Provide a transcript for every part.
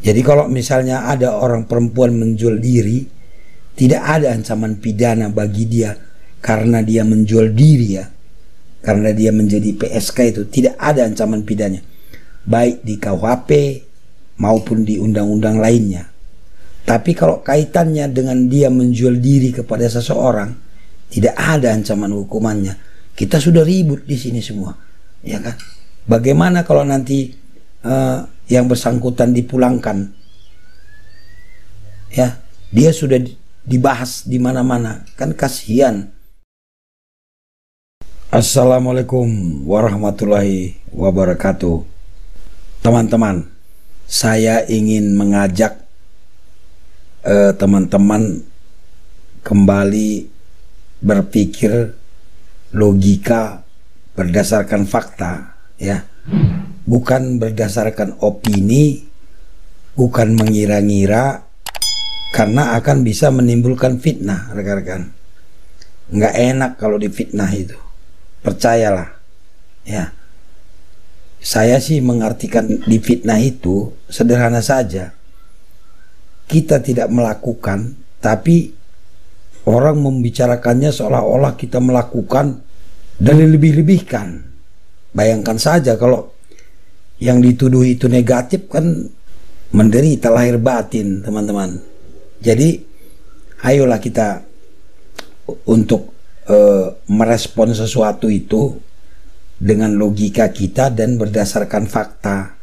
Jadi kalau misalnya ada orang perempuan menjual diri, tidak ada ancaman pidana bagi dia karena dia menjual diri ya. Karena dia menjadi PSK itu tidak ada ancaman pidana baik di KUHP maupun di undang-undang lainnya. Tapi kalau kaitannya dengan dia menjual diri kepada seseorang, tidak ada ancaman hukumannya. Kita sudah ribut di sini semua, ya kan? Bagaimana kalau nanti uh, yang bersangkutan dipulangkan. Ya, dia sudah dibahas di mana-mana, kan kasihan. Assalamualaikum warahmatullahi wabarakatuh. Teman-teman, saya ingin mengajak eh, teman-teman uh, kembali berpikir logika berdasarkan fakta, ya bukan berdasarkan opini, bukan mengira-ngira, karena akan bisa menimbulkan fitnah, rekan-rekan. Nggak enak kalau difitnah itu, percayalah, ya. Saya sih mengartikan di fitnah itu sederhana saja. Kita tidak melakukan, tapi orang membicarakannya seolah-olah kita melakukan dan lebih-lebihkan. Bayangkan saja kalau yang dituduh itu negatif kan menderita lahir batin teman-teman. Jadi ayolah kita untuk uh, merespon sesuatu itu dengan logika kita dan berdasarkan fakta.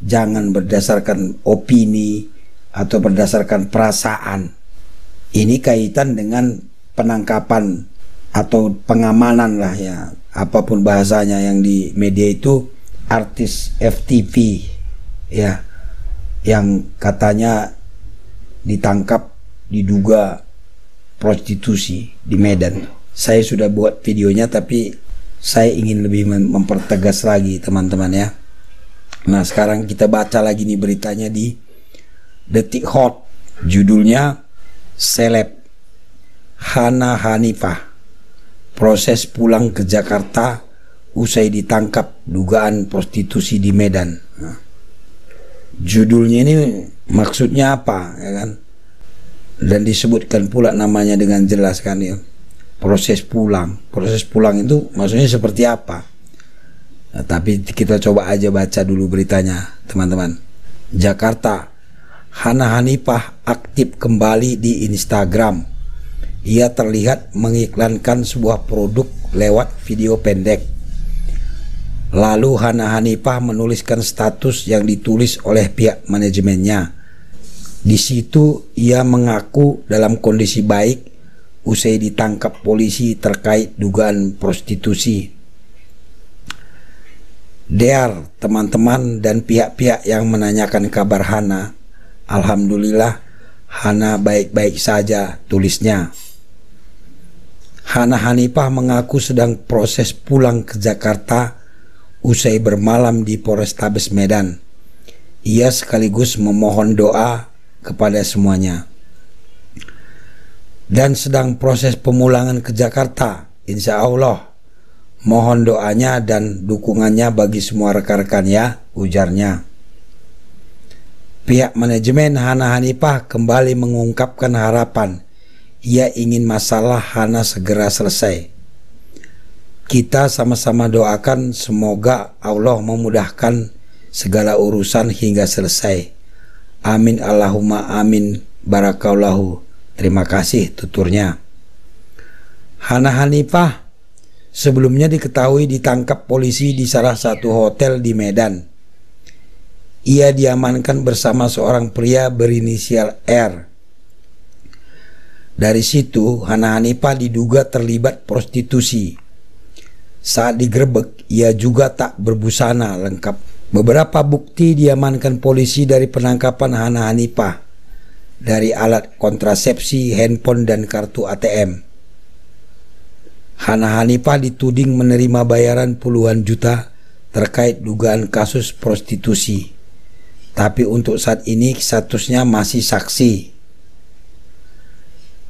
Jangan berdasarkan opini atau berdasarkan perasaan. Ini kaitan dengan penangkapan atau pengamanan lah ya apa pun bahasanya yang di media itu artis FTV ya yang katanya ditangkap diduga prostitusi di Medan. Saya sudah buat videonya tapi saya ingin lebih mempertegas lagi teman-teman ya. Nah sekarang kita baca lagi nih beritanya di Detik Hot. Judulnya Seleb Hana Hanifah Proses pulang ke Jakarta usai ditangkap dugaan prostitusi di Medan. Nah, judulnya ini maksudnya apa ya kan? Dan disebutkan pula namanya dengan jelas kan ya. Proses pulang. Proses pulang itu maksudnya seperti apa? Nah, tapi kita coba aja baca dulu beritanya, teman-teman. Jakarta, Hana Hanifah aktif kembali di Instagram. Ia terlihat mengiklankan sebuah produk lewat video pendek Lalu Hana Hanifah menuliskan status yang ditulis oleh pihak manajemennya. Di situ ia mengaku dalam kondisi baik usai ditangkap polisi terkait dugaan prostitusi. Dear teman-teman dan pihak-pihak yang menanyakan kabar Hana, Alhamdulillah Hana baik-baik saja tulisnya. Hana Hanifah mengaku sedang proses pulang ke Jakarta usai bermalam di Polrestabes Medan. Ia sekaligus memohon doa kepada semuanya. Dan sedang proses pemulangan ke Jakarta, insya Allah. Mohon doanya dan dukungannya bagi semua rekan-rekan ya, ujarnya. Pihak manajemen Hana Hanifah kembali mengungkapkan harapan ia ingin masalah Hana segera selesai kita sama-sama doakan semoga Allah memudahkan segala urusan hingga selesai. Amin Allahumma amin barakallahu. Terima kasih tuturnya. Hana Hanifah sebelumnya diketahui ditangkap polisi di salah satu hotel di Medan. Ia diamankan bersama seorang pria berinisial R. Dari situ, Hana Hanifah diduga terlibat prostitusi saat digerebek, ia juga tak berbusana lengkap. Beberapa bukti diamankan polisi dari penangkapan Hana Hanifah dari alat kontrasepsi, handphone, dan kartu ATM. Hana Hanifah dituding menerima bayaran puluhan juta terkait dugaan kasus prostitusi. Tapi untuk saat ini statusnya masih saksi.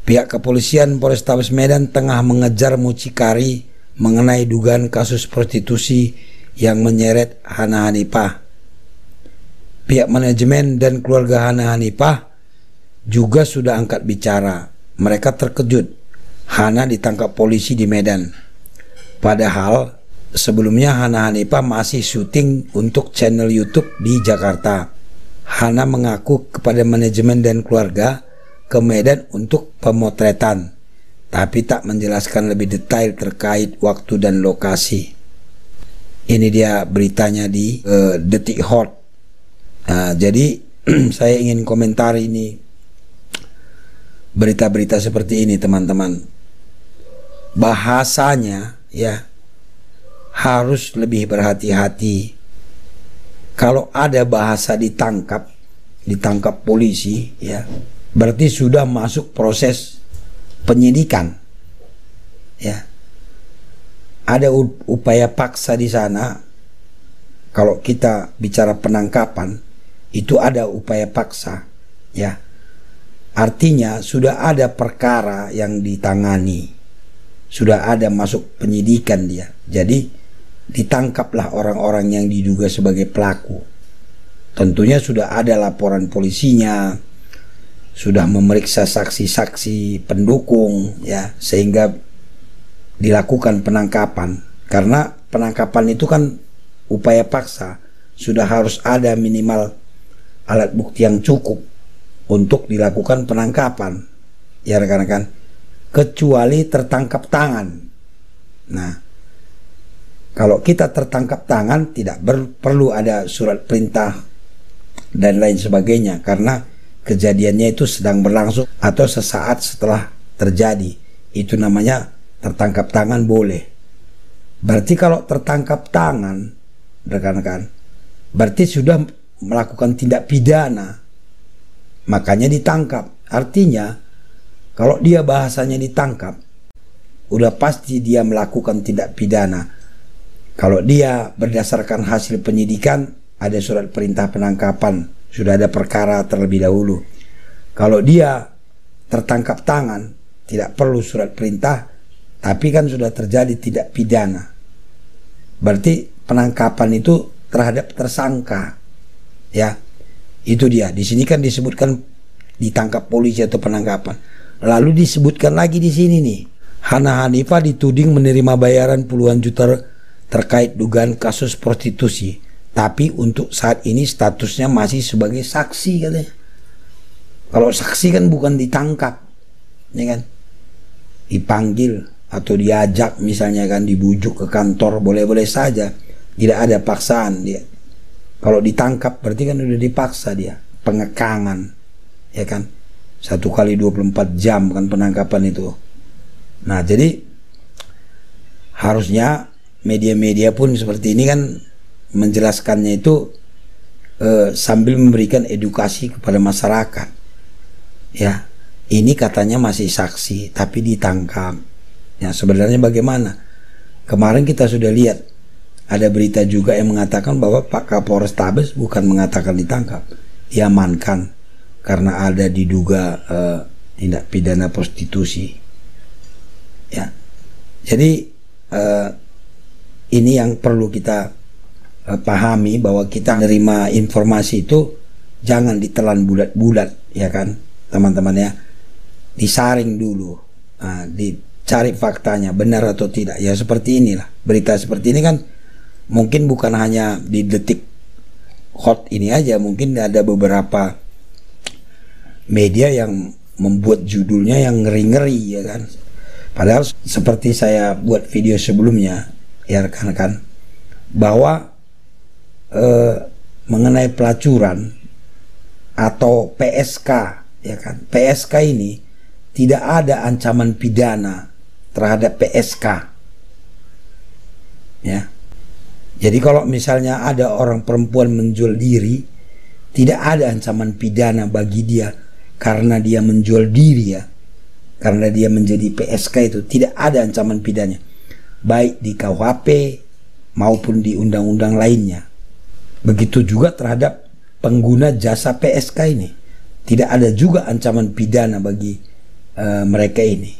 Pihak kepolisian Polrestabes Medan tengah mengejar mucikari mengenai dugaan kasus prostitusi yang menyeret Hana Hanifah. pihak manajemen dan keluarga Hana Hanifah juga sudah angkat bicara. Mereka terkejut Hana ditangkap polisi di Medan. Padahal sebelumnya Hana Hanifah masih syuting untuk channel YouTube di Jakarta. Hana mengaku kepada manajemen dan keluarga ke Medan untuk pemotretan, tapi tak menjelaskan lebih detail terkait waktu dan lokasi. Ini dia beritanya di uh, Detik Hot. Nah, jadi saya ingin komentar ini berita-berita seperti ini teman-teman. Bahasanya ya harus lebih berhati-hati. Kalau ada bahasa ditangkap, ditangkap polisi ya, berarti sudah masuk proses penyidikan. Ya. Ada upaya paksa di sana. Kalau kita bicara penangkapan, itu ada upaya paksa, ya. Artinya sudah ada perkara yang ditangani, sudah ada masuk penyidikan dia. Jadi ditangkaplah orang-orang yang diduga sebagai pelaku. Tentunya sudah ada laporan polisinya, sudah memeriksa saksi-saksi pendukung, ya, sehingga dilakukan penangkapan. Karena penangkapan itu kan upaya paksa, sudah harus ada minimal alat bukti yang cukup untuk dilakukan penangkapan. Ya rekan-rekan, kecuali tertangkap tangan. Nah, kalau kita tertangkap tangan tidak perlu ada surat perintah dan lain sebagainya karena kejadiannya itu sedang berlangsung atau sesaat setelah terjadi. Itu namanya tertangkap tangan boleh. Berarti kalau tertangkap tangan, rekan-rekan, berarti sudah melakukan tindak pidana, makanya ditangkap. Artinya, kalau dia bahasanya ditangkap, udah pasti dia melakukan tindak pidana. Kalau dia berdasarkan hasil penyidikan, ada surat perintah penangkapan, sudah ada perkara terlebih dahulu. Kalau dia tertangkap tangan, tidak perlu surat perintah, tapi kan sudah terjadi tidak pidana. Berarti penangkapan itu terhadap tersangka ya itu dia di sini kan disebutkan ditangkap polisi atau penangkapan lalu disebutkan lagi di sini nih Hana Hanifah dituding menerima bayaran puluhan juta terkait dugaan kasus prostitusi tapi untuk saat ini statusnya masih sebagai saksi katanya. Kalau saksi kan bukan ditangkap ya kan? Dipanggil atau diajak misalnya kan dibujuk ke kantor boleh-boleh saja. Tidak ada paksaan dia. Kalau ditangkap berarti kan udah dipaksa dia, pengekangan, ya kan? Satu kali 24 jam kan penangkapan itu. Nah jadi harusnya media-media pun seperti ini kan menjelaskannya itu eh, sambil memberikan edukasi kepada masyarakat. Ya, ini katanya masih saksi tapi ditangkap. Ya sebenarnya bagaimana? Kemarin kita sudah lihat ada berita juga yang mengatakan bahwa Pak Kapolres Tabes bukan mengatakan ditangkap, diamankan karena ada diduga uh, tindak pidana prostitusi. Ya, jadi uh, ini yang perlu kita pahami bahwa kita menerima informasi itu jangan ditelan bulat-bulat, ya kan, teman-teman ya, disaring dulu, uh, dicari faktanya benar atau tidak. Ya seperti inilah. Berita seperti ini kan mungkin bukan hanya di detik hot ini aja mungkin ada beberapa media yang membuat judulnya yang ngeri-ngeri ya kan. Padahal seperti saya buat video sebelumnya ya rekan-rekan bahwa eh, mengenai pelacuran atau PSK ya kan PSK ini tidak ada ancaman pidana terhadap PSK ya jadi kalau misalnya ada orang perempuan menjual diri, tidak ada ancaman pidana bagi dia karena dia menjual diri ya. Karena dia menjadi PSK itu tidak ada ancaman pidana baik di KUHP maupun di undang-undang lainnya. Begitu juga terhadap pengguna jasa PSK ini. Tidak ada juga ancaman pidana bagi uh, mereka ini.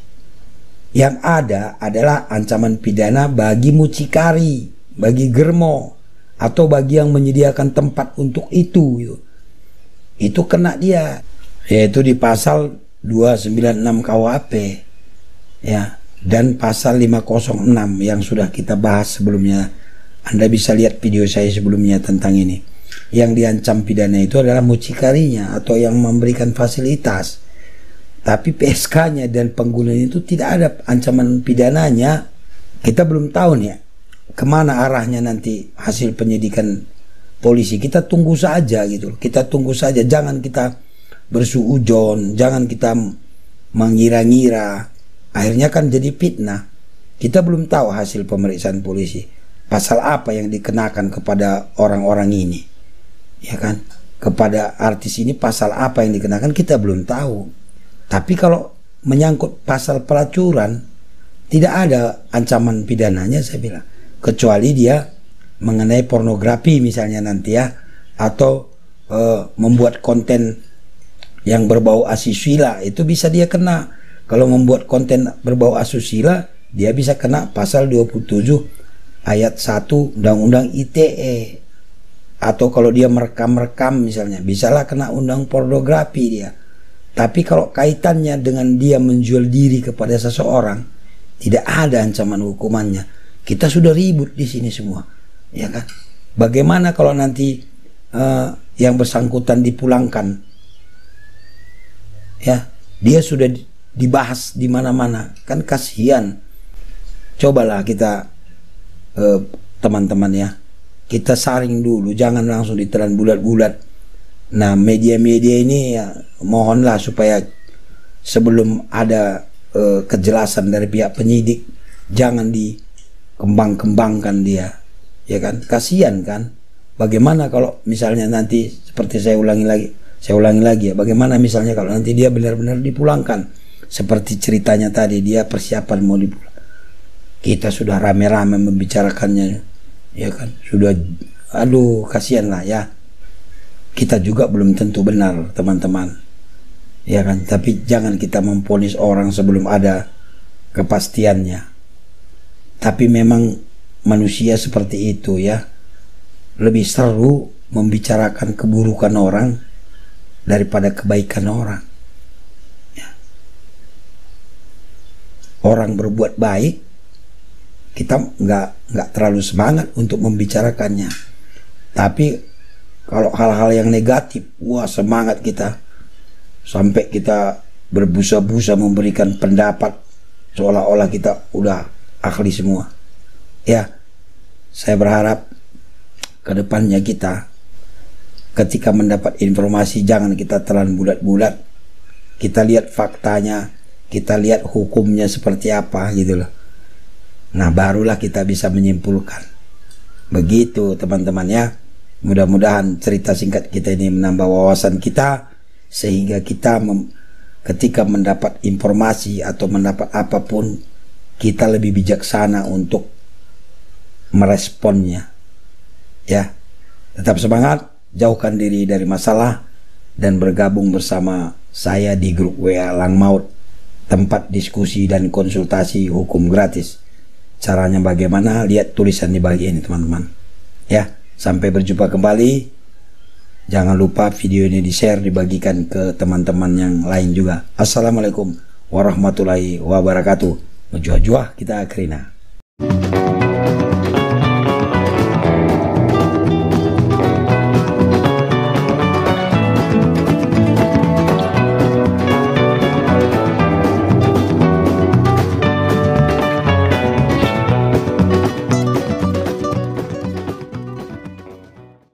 Yang ada adalah ancaman pidana bagi mucikari bagi germo atau bagi yang menyediakan tempat untuk itu gitu. itu kena dia yaitu di pasal 296 KUHP ya dan pasal 506 yang sudah kita bahas sebelumnya Anda bisa lihat video saya sebelumnya tentang ini. Yang diancam pidana itu adalah mucikarinya atau yang memberikan fasilitas. Tapi PSK-nya dan penggunanya itu tidak ada ancaman pidananya. Kita belum tahu nih ya ke mana arahnya nanti hasil penyidikan polisi. Kita tunggu saja gitu kita tunggu saja. Jangan kita bersuujon jangan kita mengira-ngira. Akhirnya kan jadi fitnah. Kita belum tahu hasil pemeriksaan polisi pasal apa yang dikenakan kepada orang-orang ini? Ya kan? Kepada artis ini pasal apa yang dikenakan kita belum tahu. Tapi kalau menyangkut pasal pelacuran tidak ada ancaman pidananya saya bilang. Kecuali dia mengenai pornografi misalnya nanti ya atau uh, membuat konten yang berbau asusila itu bisa dia kena. Kalau membuat konten berbau asusila dia bisa kena pasal 27 ayat 1 undang-undang ITE atau kalau dia merekam-rekam misalnya bisalah kena undang pornografi dia tapi kalau kaitannya dengan dia menjual diri kepada seseorang tidak ada ancaman hukumannya kita sudah ribut di sini semua, ya kan? Bagaimana kalau nanti uh, yang bersangkutan dipulangkan? Ya, dia sudah dibahas di mana-mana, kan kasihan. Cobalah kita eh, teman-teman ya, kita saring dulu, jangan langsung ditelan bulat-bulat. Nah, media-media ini ya mohonlah supaya sebelum ada uh, kejelasan dari pihak penyidik jangan di kembang-kembangkan dia. Ya kan? Kasihan kan? Bagaimana kalau misalnya nanti seperti saya ulangi lagi saya ulangi lagi ya bagaimana misalnya kalau nanti dia benar-benar dipulangkan? Seperti ceritanya tadi dia persiapan mau dipulang kita sudah rame-rame membicarakannya ya kan sudah aduh kasihan lah ya kita juga belum tentu benar teman-teman ya kan tapi jangan kita memponis orang sebelum ada kepastiannya tapi memang manusia seperti itu ya. Lebih seru membicarakan keburukan orang daripada kebaikan orang. Ya. Orang berbuat baik, kita nggak nggak terlalu semangat untuk membicarakannya. Tapi kalau hal-hal yang negatif, wah semangat kita sampai kita berbusa-busa memberikan pendapat seolah-olah kita udah ahli semua. Ya, saya berharap ke depannya kita ketika mendapat informasi jangan kita telan bulat-bulat. Kita lihat faktanya, kita lihat hukumnya seperti apa gitu loh. Nah, barulah kita bisa menyimpulkan. Begitu teman-teman ya. Mudah-mudahan cerita singkat kita ini menambah wawasan kita sehingga kita ketika mendapat informasi atau mendapat apa pun kita lebih bijaksana untuk meresponnya. Ya, tetap semangat, jauhkan diri dari masalah dan bergabung bersama saya di grup WA Lang Maut, tempat diskusi dan konsultasi hukum gratis. Caranya bagaimana? Lihat tulisan di bagian ini teman-teman. Ya, sampai berjumpa kembali. Jangan lupa video ini di-share, dibagikan ke teman-teman yang lain juga. Assalamualaikum warahmatullahi wabarakatuh. Menjuah-juah kita akhirnya.